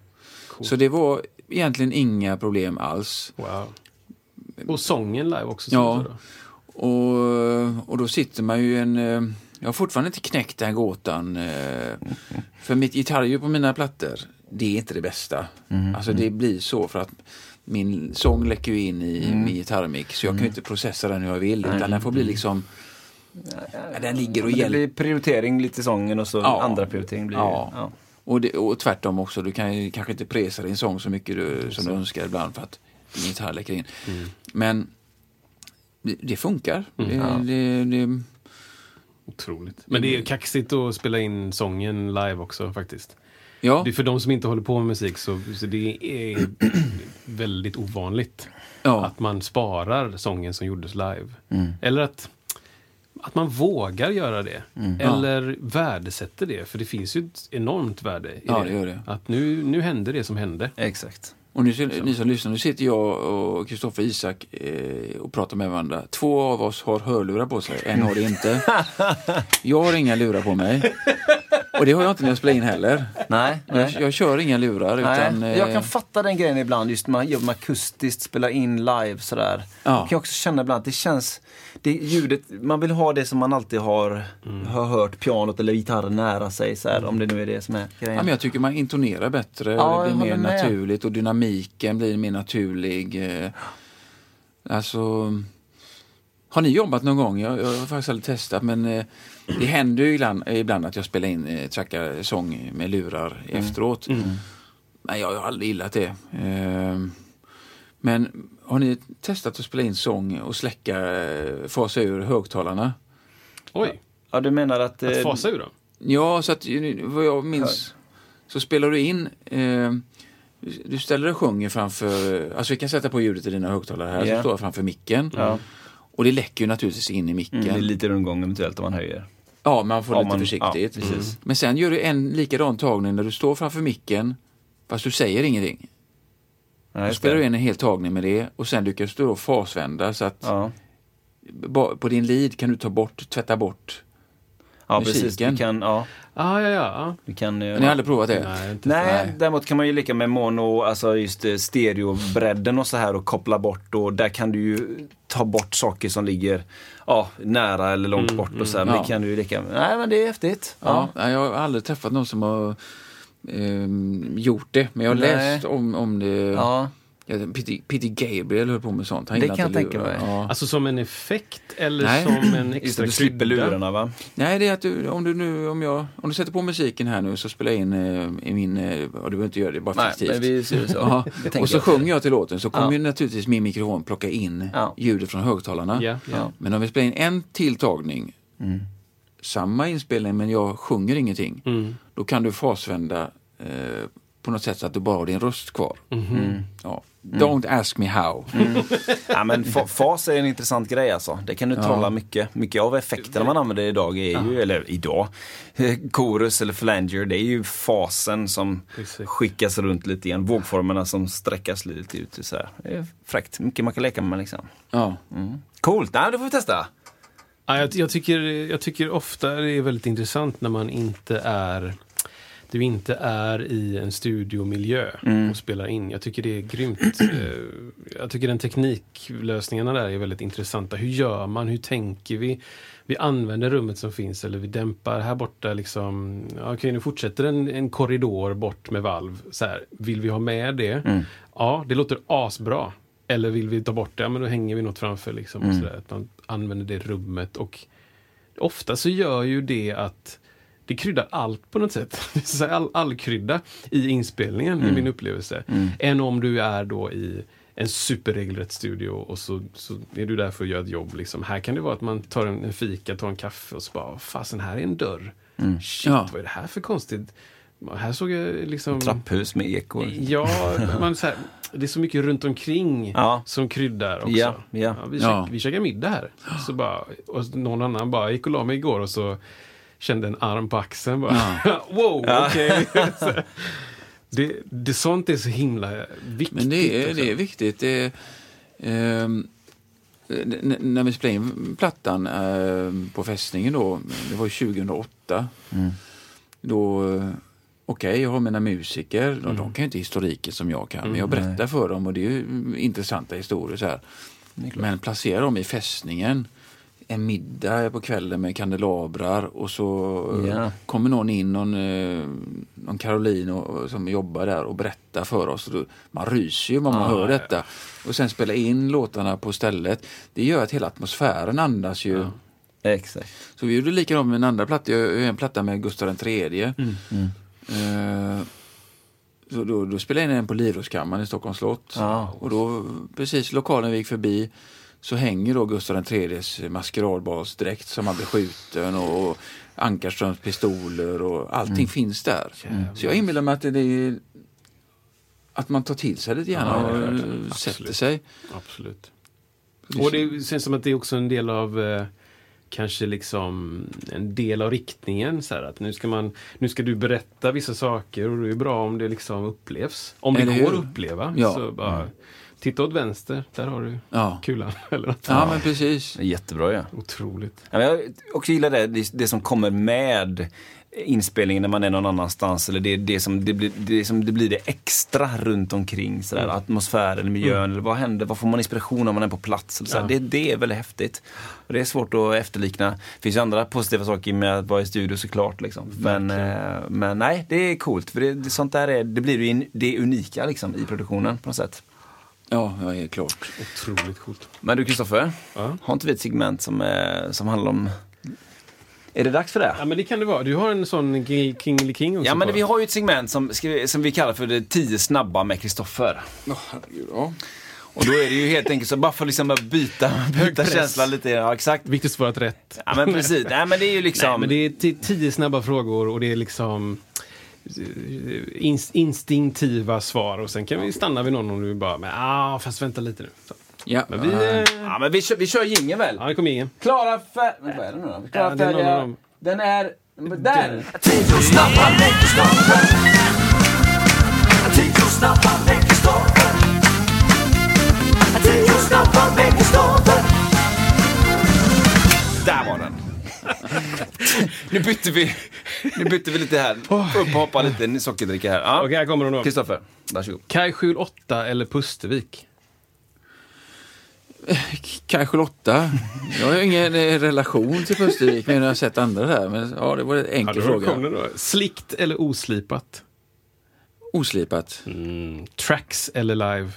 Så det var egentligen inga problem alls. Wow. Och sången live också? Ja. Och, och då sitter man ju i en... Jag har fortfarande inte knäckt den gåtan. eh, För mitt gitarrljud på mina plattor, det är inte det bästa. Alltså det blir så för att min sång läcker ju in i min gitarrmix så jag kan ju inte processa den hur jag vill. Utan den får bli liksom... Ja, den ligger och Men det blir prioritering lite i sången och så Ja. andra prioritering blir Ja. ja. Och, det, och tvärtom också, du kan ju kanske inte presa din sång så mycket du, som du önskar ibland för att din gitarr läcker in. Men det, det funkar. Det, det, det, Otroligt. Men det är kaxigt att spela in sången live också faktiskt. ja, Det är för de som inte håller på med musik så, så det är <clears throat> väldigt ovanligt ja, att man sparar sången som gjordes live. Eller att, att man vågar göra det. Eller värdesätter det. För det finns ju ett enormt värde i Ja, det. det gör det. Att nu, nu hände det som hände. Exakt. Och nu, ni som lyssnar, nu sitter jag och Kristoffer Isak eh, och pratar med varandra. Två av oss har hörlurar på sig, en har det inte. <laughs> Jag har inga lurar på mig. Och det har jag inte när jag spelar in heller. Nej, Jag, nej. jag kör inga lurar. Utan, Nej, jag eh, kan fatta den grejen ibland, just när man jobbar med akustiskt, spela in live sådär. Ja. Jag kan också känna ibland att det känns, det ljudet, man vill ha det som man alltid har, har hört pianot eller gitarren nära sig, så här, om det nu är det som är grejen. Ja, men jag tycker man intonerar bättre Ja, och det jag blir mer med. naturligt och dynamiken blir mer naturlig. eh. Alltså, har ni jobbat någon gång? Jag, jag har faktiskt aldrig testat men eh, det händer ju ibland, ibland att jag spelar in eh, trackar sång med lurar Mm. efteråt. Men jag har aldrig gillat det. Eh, men har ni testat att spela in sång och släcka, eh, fasa ur högtalarna? Oj, Ja, du menar att... att eh, fasa ur dem? Ja, så att eh, vad jag minns så spelar du in eh, du ställer dig och sjunger framför, alltså vi kan sätta på ljudet i dina högtalare här, Ja. så står jag framför micken. Ja. Och det läcker ju naturligtvis in i micken. Mm, det är lite rundgång eventuellt om man höjer. Ja, man får Ja, lite man- försiktigt. ja, precis. Men sen gör du en likadan tagning när du står framför micken, fast du säger ingenting. Ja, Då spelar det. du in en hel tagning med det och sen lyckas du då fasvända så att Ja, på din lead kan du ta bort, tvätta bort. Ja precis. Musiken. Vi kan, ja, Ah, ja, ja, ja. vi kan, eh, Ni har aldrig provat det? Nej, inte Nej, Nej. däremot kan man ju leka med mono, alltså just eh, stereobredden och så här och koppla bort och där kan du ju ta bort saker som ligger ja, nära eller långt bort och så här. Men Ja. det kan du ju leka med. Nej men det är häftigt. Ja, Ja. jag har aldrig träffat någon som har ehm, gjort det. Men jag har Nej. läst om, om det. Ja. Ja, Peter, Peter Gabriel höll på med sånt. Han Det kan jag tänka mig. Ja. Alltså som en effekt eller Nej. som en extra du slipper lurarna va? Nej, det är att du, om du nu, om jag, om du sätter på musiken här nu så spelar jag in eh, i min, eh, och du behöver inte göra det, bara Nej, fiktivt. men vi ser det så. <laughs> Ja. Och så jag. sjunger jag till låten så kommer Ja. ju naturligtvis min mikrofon plocka in Ja. ljudet från högtalarna. Ja, ja. Men om vi spelar in en tilltagning, Mm. samma inspelning men jag sjunger ingenting, Mm. då kan du fasvända eh, på något sätt så att du bara har din röst kvar. Mhm. Ja. Don't ask me how. Ja, men fa- fas är en intressant grej alltså. Det kan du trolla mycket. Mycket av effekterna man använder idag är ju, eller idag, eh, chorus eller flanger, det är ju fasen som Precis. skickas runt lite igen. Vågformerna som sträckas lite ut. Så här. Det är fräckt. Mycket man kan leka med liksom. Ja. Coolt, Nej, det får vi testa. Ja, jag, jag, tycker, jag tycker ofta det är väldigt intressant när man inte är du inte är i en studiomiljö och spelar in. Jag tycker det är grymt. <clears throat> Eh, Jag tycker den tekniklösningarna där är väldigt intressanta. Hur gör man? Hur tänker vi? Vi använder rummet som finns eller vi dämpar här borta liksom. Okej, nu fortsätter en, en korridor bort med valv. Så här, vill vi ha med det? Ja, det låter asbra. Eller vill vi ta bort det? Ja, men då hänger vi något framför liksom. Och så där, att man använder det rummet och ofta så gör ju det att det kryddar allt på något sätt. <laughs> All, all krydda i inspelningen, i min upplevelse. Än om du är då i en superregelrätt studio och så, så är du där för att göra ett jobb. Liksom. Här kan det vara att man tar en, en fika, tar en kaffe och så bara, fasen här är en dörr. Shit, Ja. vad är det här för konstigt? Här såg jag liksom... Trapphus med ekor. Ja, <laughs> man, så här, det är så mycket runt omkring Ja. som kryddar också. Ja, ja. vi, käk, vi käkade middag här. Så bara, och någon annan bara gick och la mig igår och så kände en arm på axeln. Bara, <laughs> wow, okej. <laughs> Det, det, sånt är så himla viktigt. Men det är, det är viktigt. Det är, n- när vi spelade in plattan ehm, på fästningen då, det var ju 2008. Då, eh, okej, jag har mina musiker, de, de kan ju inte historiken som jag kan, men jag berättar för dem och det är ju intressanta historier. Så här. Men placera dem i fästningen, en middag på kvällen med kandelabrar och så Ja. kommer någon in, någon, eh, någon Caroline och, som jobbar där och berättar för oss. Då, man ryser ju när man hör detta. Och sen spela in låtarna på stället. Det gör att hela atmosfären andas ju. Exakt. Så vi gjorde likadant med en andra platta. Jag en platta med Gustav III. Eh, så då, då spelade jag in den på Livrustkammaren i Stockholms slott. Ja. Och då, precis lokalen vi gick förbi, så hänger då Gustav IIIs maskeradbalsdräkt som han blev skjuten och, och Ankarströms pistoler och allting finns där. Så jag inbillar mig att det är att man tar till sig lite grann Ja, och eh, sätter Absolut. sig. Absolut. Och det känns som att det är också en del av eh, kanske liksom en del av riktningen. Så här, att nu ska, man, nu ska du berätta vissa saker och det är bra om det liksom upplevs. Om det Eller går hur? att uppleva. Ja. Så bara, titta åt vänster, där har du Ja. kulan. <laughs> Eller något. Ja, men precis. Jättebra ja. Otroligt. Ja, Jag också gillar det, det, det som kommer med inspelningen när man är någon annanstans. Eller det, det, som, det, blir, det, som, det blir det extra runt omkring. Sådär, Atmosfären, miljön, eller vad händer? Vad får man inspiration om man är på plats? Eller sådär. Ja. Det, det är väldigt häftigt. Och det är svårt att efterlikna. Det finns ju andra positiva saker med att vara i studio såklart. Liksom. Men, eh, men nej, det är coolt. För det, det, sånt där är, det blir det unika liksom, i produktionen på något sätt. Ja, ja, helt klart. Otroligt coolt. Men du Kristoffer, Ja. har inte vi ett segment som, eh, som handlar om... Är det dags för det? Ja, men det kan det vara. Du har en sån King King, också Ja men vi har ju ett segment som, som vi kallar för det 10 snabba med Kristoffer. Oh, herregud, ja. Och då är det ju helt enkelt så bara för liksom att byta, <laughs> byta press. känsla lite. Ja exakt. Viktigt att rätt. Ja men precis. Nej men det är ju <laughs> liksom. Nej, men det är ti- tio snabba frågor och det är liksom instinktiva svar och sen kan vi stanna vid någon om du bara, men ah, fast vänta lite nu. Så. Ja. Men vi... Eh, Ja men vi kör, vi kör jingeln väl? ja, det kommer ingen. Klara fär... Vad är det nu då? Klara Ja, det är någon av färdiga. dem. Den är... Där! Där nu bytte vi, nu bytte vi lite här. Upp och hoppa lite, sockerdricka här. Ja. Okej, här kommer de då. Kristoffer, varsågod. Kaj 8 eller Pustervik? Kanske Lotta. Jag har ingen eh, relation till Pustervik, men jag har sett andra där. Men ja, det var en enkel då fråga. kom då. Slickt eller oslipat? Oslipat. Mm, tracks eller live?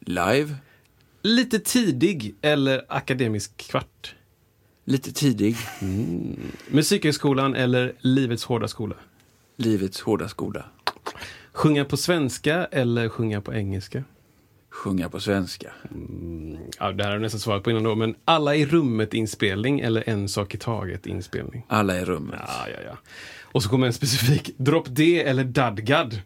Live. Lite tidig eller akademisk kvart? Lite tidig. Musikhögskolan eller Livets hårda skola? Livets hårda skola. Sjunga på svenska eller sjunga på engelska? Sjunga på svenska. Ja, det här har jag nästan svarat på innan då, men alla i rummet inspelning eller en sak i taget inspelning? Alla i rummet. Ja, ja, ja. Och så kommer en specifik, drop D eller dadgad?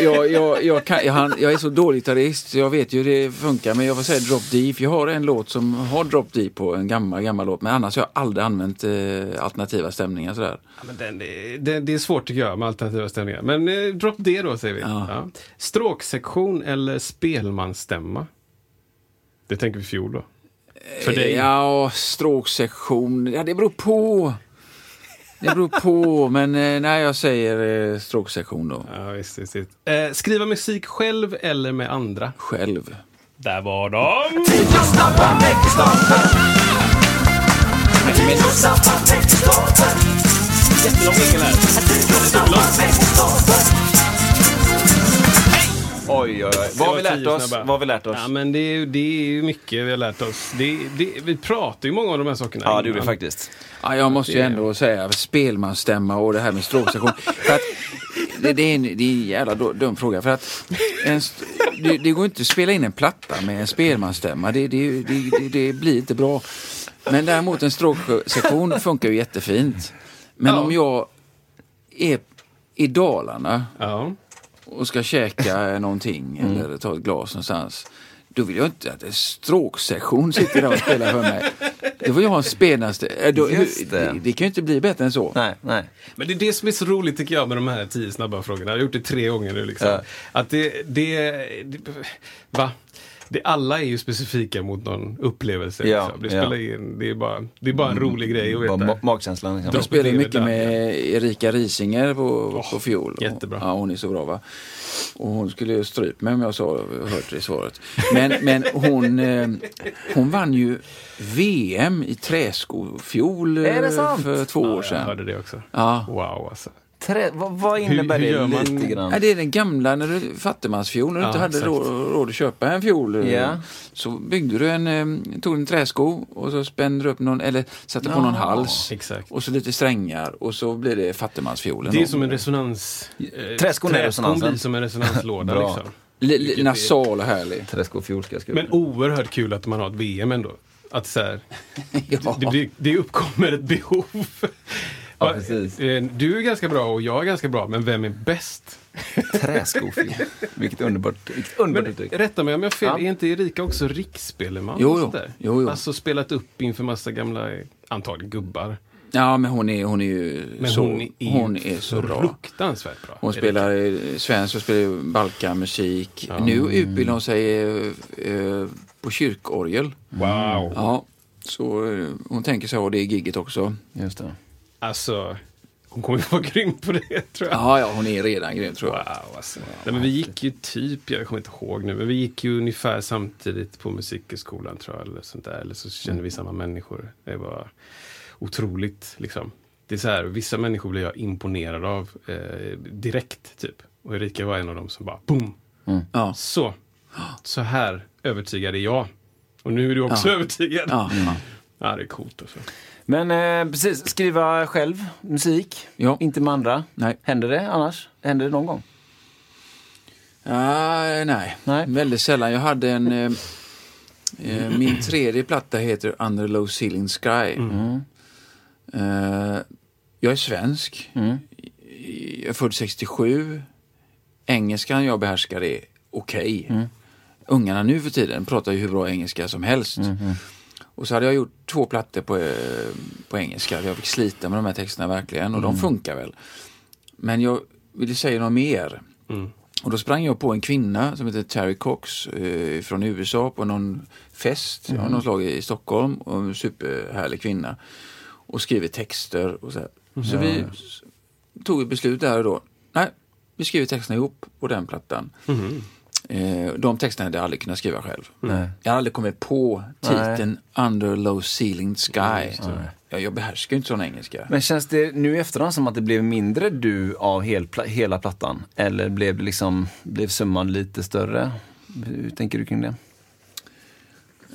Jag, jag, jag, kan, jag, är så dålig gitarrist så jag vet ju hur det funkar men jag får säga Drop D för jag har en låt som har Drop D på en gammal, gammal låt men annars har jag aldrig använt eh, alternativa stämningar sådär. Ja, den, det, det är svårt tycker jag med alternativa stämningar. Men eh, drop D då säger vi. Ja. Ja. Stråksektion eller spelmansstämma? Det tänker vi fjol då. För dig? Eh, Ja, stråksektion, ja det beror på. Det beror på men eh, nej jag säger eh, stråksektion då. Ja, visst, visst, visst. Eh, skriva musik själv eller med andra? Själv. Där var de! Oj, oj, oj. Vad har vi lärt oss? Vad har vi lärt oss? Ja, men det är, ju- det är ju mycket vi har lärt oss. Det, det, vi pratar ju många av de här sakerna. Ja, det gjorde vi faktiskt. Ja, jag måste ju ändå säga spelmansstämma och det här med för att, det, det, är en, det är en jävla dum fråga. För att en, det, det går inte att spela in en platta med en spelmansstämma. Det, det, det, det, det blir inte bra. Men däremot en stråksektion funkar ju jättefint. Men Ja. om jag är i Dalarna Ja. Och ska käka <laughs> någonting eller ta ett glas någonstans. Då vill jag inte att en stråksektion sitter där och spelar för mig. Då vill jag ha en spenaste. äh, då- det. det. det kan ju inte bli bättre än så. Nej, nej. Men det är det som är så roligt tycker jag med de här tio snabba frågorna. Jag har gjort det tre gånger nu liksom. Ja. Att det, det, det, va? Det, alla är ju specifika mot någon upplevelse. Ja, liksom. det, ja. spelar in, det, är bara, det är bara en rolig grej att Bara veta. ma- magkänslan. Liksom. Jag spelar mycket där, med Erika Risinger på, på fiol. jättebra. Ja, hon är så bra va. Och hon skulle ju strypt mig om jag sa, hört det i svaret. Men, men hon, eh, hon vann ju VM i träskofjol eh, för två Ja, år jag sedan. hörde det också. Ja. Wow alltså. Trä, vad, vad innebär hur det gör man- lite grann? Ja, det är den gamla när du, fattigmansfiol, när du Ja, inte hade råd, råd att köpa en fiol. Ja. Så byggde du en, eh, tog en träsko och så spände du upp någon, eller satte på någon hals. Exakt. Och så lite strängar och så blir det fattigmansfiolen. Det är som en resonans... Eh, Träskon är resonansen. blir som en resonanslåda liksom. Nasal och härlig. Träskofiol ska jag skriva. Men oerhört kul att man har ett VM ändå. Att så här, <laughs> Ja. det, det, det uppkommer ett behov. Ja, precis. eh, Du är ganska bra och jag är ganska bra, men vem är bäst? Träskofil. Vilket underbart, vilket underbart Men, uttryck. rätta mig om jag har fel, Ja. är inte Erika också riksspeleman? Jo, jo. Jo, jo. Alltså spelat upp inför massa gamla, antagligen gubbar. Ja, men hon är, hon är ju Men så, hon är, hon är så bra. fruktansvärt bra. Hon Erika. spelar eh, svensk och spelar ju Balkanmusik. Ja. Nu utbildar hon sig eh, eh, på kyrkorgel. Wow! Ja, så eh, hon tänker så och det är gigget också. Just det. Alltså, hon kommer ju vara <laughs> grym på det tror jag. Ja, ja, hon är redan grym tror jag. Wow, alltså. Nej, men vi gick ju typ, jag kommer inte ihåg nu, men vi gick ju ungefär samtidigt på Musikhögskolan tror jag. Eller, sånt där. eller så kände vi samma människor. Det var otroligt liksom. Det är så här, vissa människor blir jag imponerad av eh, direkt typ. Och Erika var en av dem som bara boom! Ja. Så, så här övertygad är jag. Och nu är du också Ja. övertygad. Ja, ja. Ja, det är coolt alltså. Men eh, precis, skriva själv musik, Ja. inte med andra. Nej. Händer det annars? Händer det någon gång? Ah, nej. Nej. väldigt sällan. Jag hade en... Eh, eh, min tredje platta heter Under Low Ceiling Sky. Eh, jag är svensk. Mm. Jag är född 67. Engelskan jag behärskar är okej. Ungarna nu för tiden pratar ju hur bra engelska som helst. Och så hade jag gjort två plattor på, eh, på engelska. Jag fick slita med de här texterna verkligen och de funkar väl. Men jag ville säga något mer. Och då sprang jag på en kvinna som heter Terry Cox eh, från USA på någon fest av någon slag i Stockholm. Och en superhärlig kvinna. Och skriver texter och så här. Så vi tog ett beslut där och då. Nej, vi skriver texterna ihop på den plattan. Eh, de texterna hade jag aldrig kunnat skriva själv. Nej. Jag har aldrig kommit på titeln Under Low Ceiling Sky. Ja, jag behärskar ju inte sån engelska. Men känns det nu i efterhand som att det blev mindre du av hel, hela plattan? Eller blev, det liksom, blev summan lite större? Hur tänker du kring det?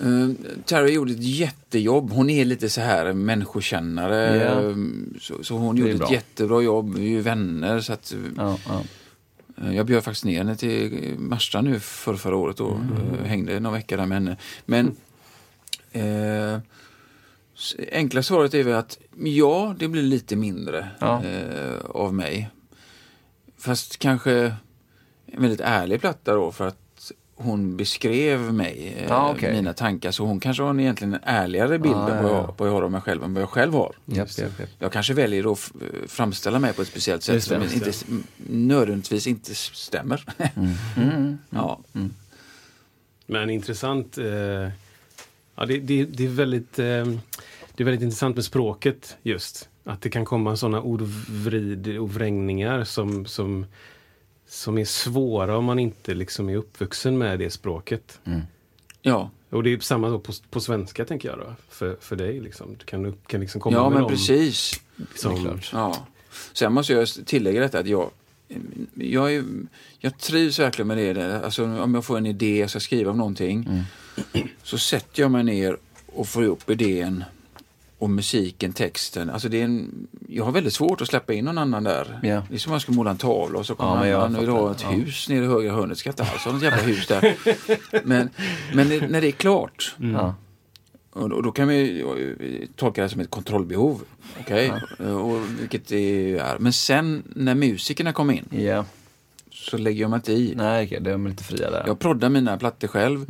Uh, Terry gjorde ett jättejobb. Hon är lite så här människokännare. Eh, Så, så hon gjorde ett bra. jättebra jobb. Vi är ju vänner. Så att, Ja, ja. Eh, jag bjöd faktiskt ner henne till Marstrand nu för förra året och eh, hängde någon vecka där med henne. Men eh, s- enkla svaret är väl att ja, det blir lite mindre Ja. eh, av mig. Fast kanske en väldigt ärlig platta då för att hon beskrev mig, eh, Ja, okej. mina tankar. Så hon kanske har en egentligen en ärligare bild Ja, än vad ja. jag, vad jag har av mig själv än vad jag själv har. Japp, japp, japp. Jag kanske väljer att framställa mig på ett speciellt sätt som inte, nödvändigtvis inte stämmer. Mm. <laughs> ja. Men intressant. Eh, ja, det, det, det, är väldigt, eh, det är väldigt intressant med språket just. Att det kan komma sådana ordvrid och vrängningar som, som, som är svåra om man inte liksom är uppvuxen med det språket. ja. Och det är samma då på, på svenska tänker jag då, för, för dig. Liksom. Du kan, kan liksom komma ja, med men dem precis. som, Ja. Sen måste jag tillägga detta att jag, jag, är, jag trivs verkligen med det. Alltså, om jag får en idé, jag ska skriva om någonting, så sätter jag mig ner och får upp idén och musiken, texten. Alltså det är en, jag har väldigt svårt att släppa in någon annan där. Ja. Det är som om jag ska måla en tavla och så kommer Ja, han och vill ha ett Ja. hus nere i högra hörnet. Ska inte alls ha något jävla hus där. <laughs> Men, men när det är klart, Ja. och och då kan vi tolka det som ett kontrollbehov. Okej, och vilket det är. Men sen när musikerna kommer in Ja. så lägger jag mig inte i. Nej, okej, de är lite fria där. Jag proddar mina plattor själv,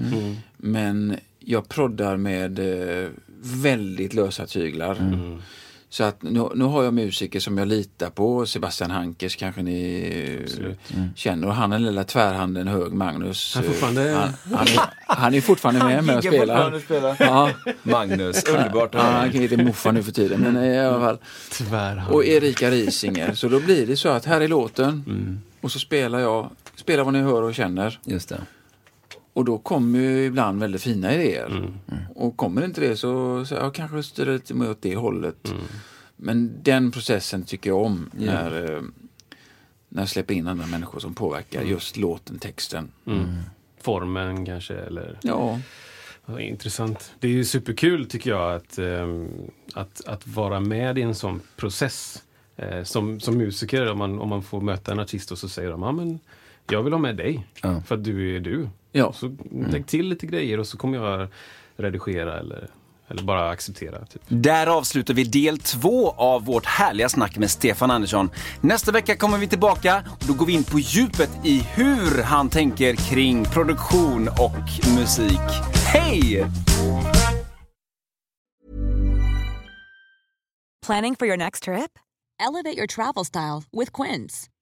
men jag proddar med eh, väldigt lösa tyglar. Så att nu, nu har jag musiker som jag litar på. Sebastian Hankers kanske ni eh, känner. Och han är den lilla tvärhanden hög, Magnus. Han är fortfarande- Han, han, är, han är fortfarande med mig och spelar. spelar. Ja, Magnus, underbart ja, han kan heta Moffa nu för tiden. Men eh, i alla fall. tvärhand. Och Erika Risinger. Så då blir det så att här är låten. Mm. Och så spelar jag, spelar vad ni hör och känner. Just det. Och då kommer ju ibland väldigt fina idéer. Mm. Och kommer inte det så, så jag kanske styr lite mer åt det hållet. Mm. Men den processen tycker jag om. När, eh, när jag släpper in andra människor som påverkar just låten, texten. Mm. Formen kanske, eller... Ja, Ja, intressant. Det är ju superkul tycker jag att, ehm, att, att vara med i en sån process. Eh, som, som musiker, om man, om man får möta en artist och så säger de, ja men jag vill ha med dig, Ja. för att du är du. Ja. Så lägg till lite grejer och så kommer jag redigera eller, eller bara acceptera. Typ. Där avslutar vi del två av vårt härliga snack med Stefan Andersson. Nästa vecka kommer vi tillbaka och då går vi in på djupet i hur han tänker kring produktion och musik. Hej! Planning for your next trip? Elevate your travel style with Quince.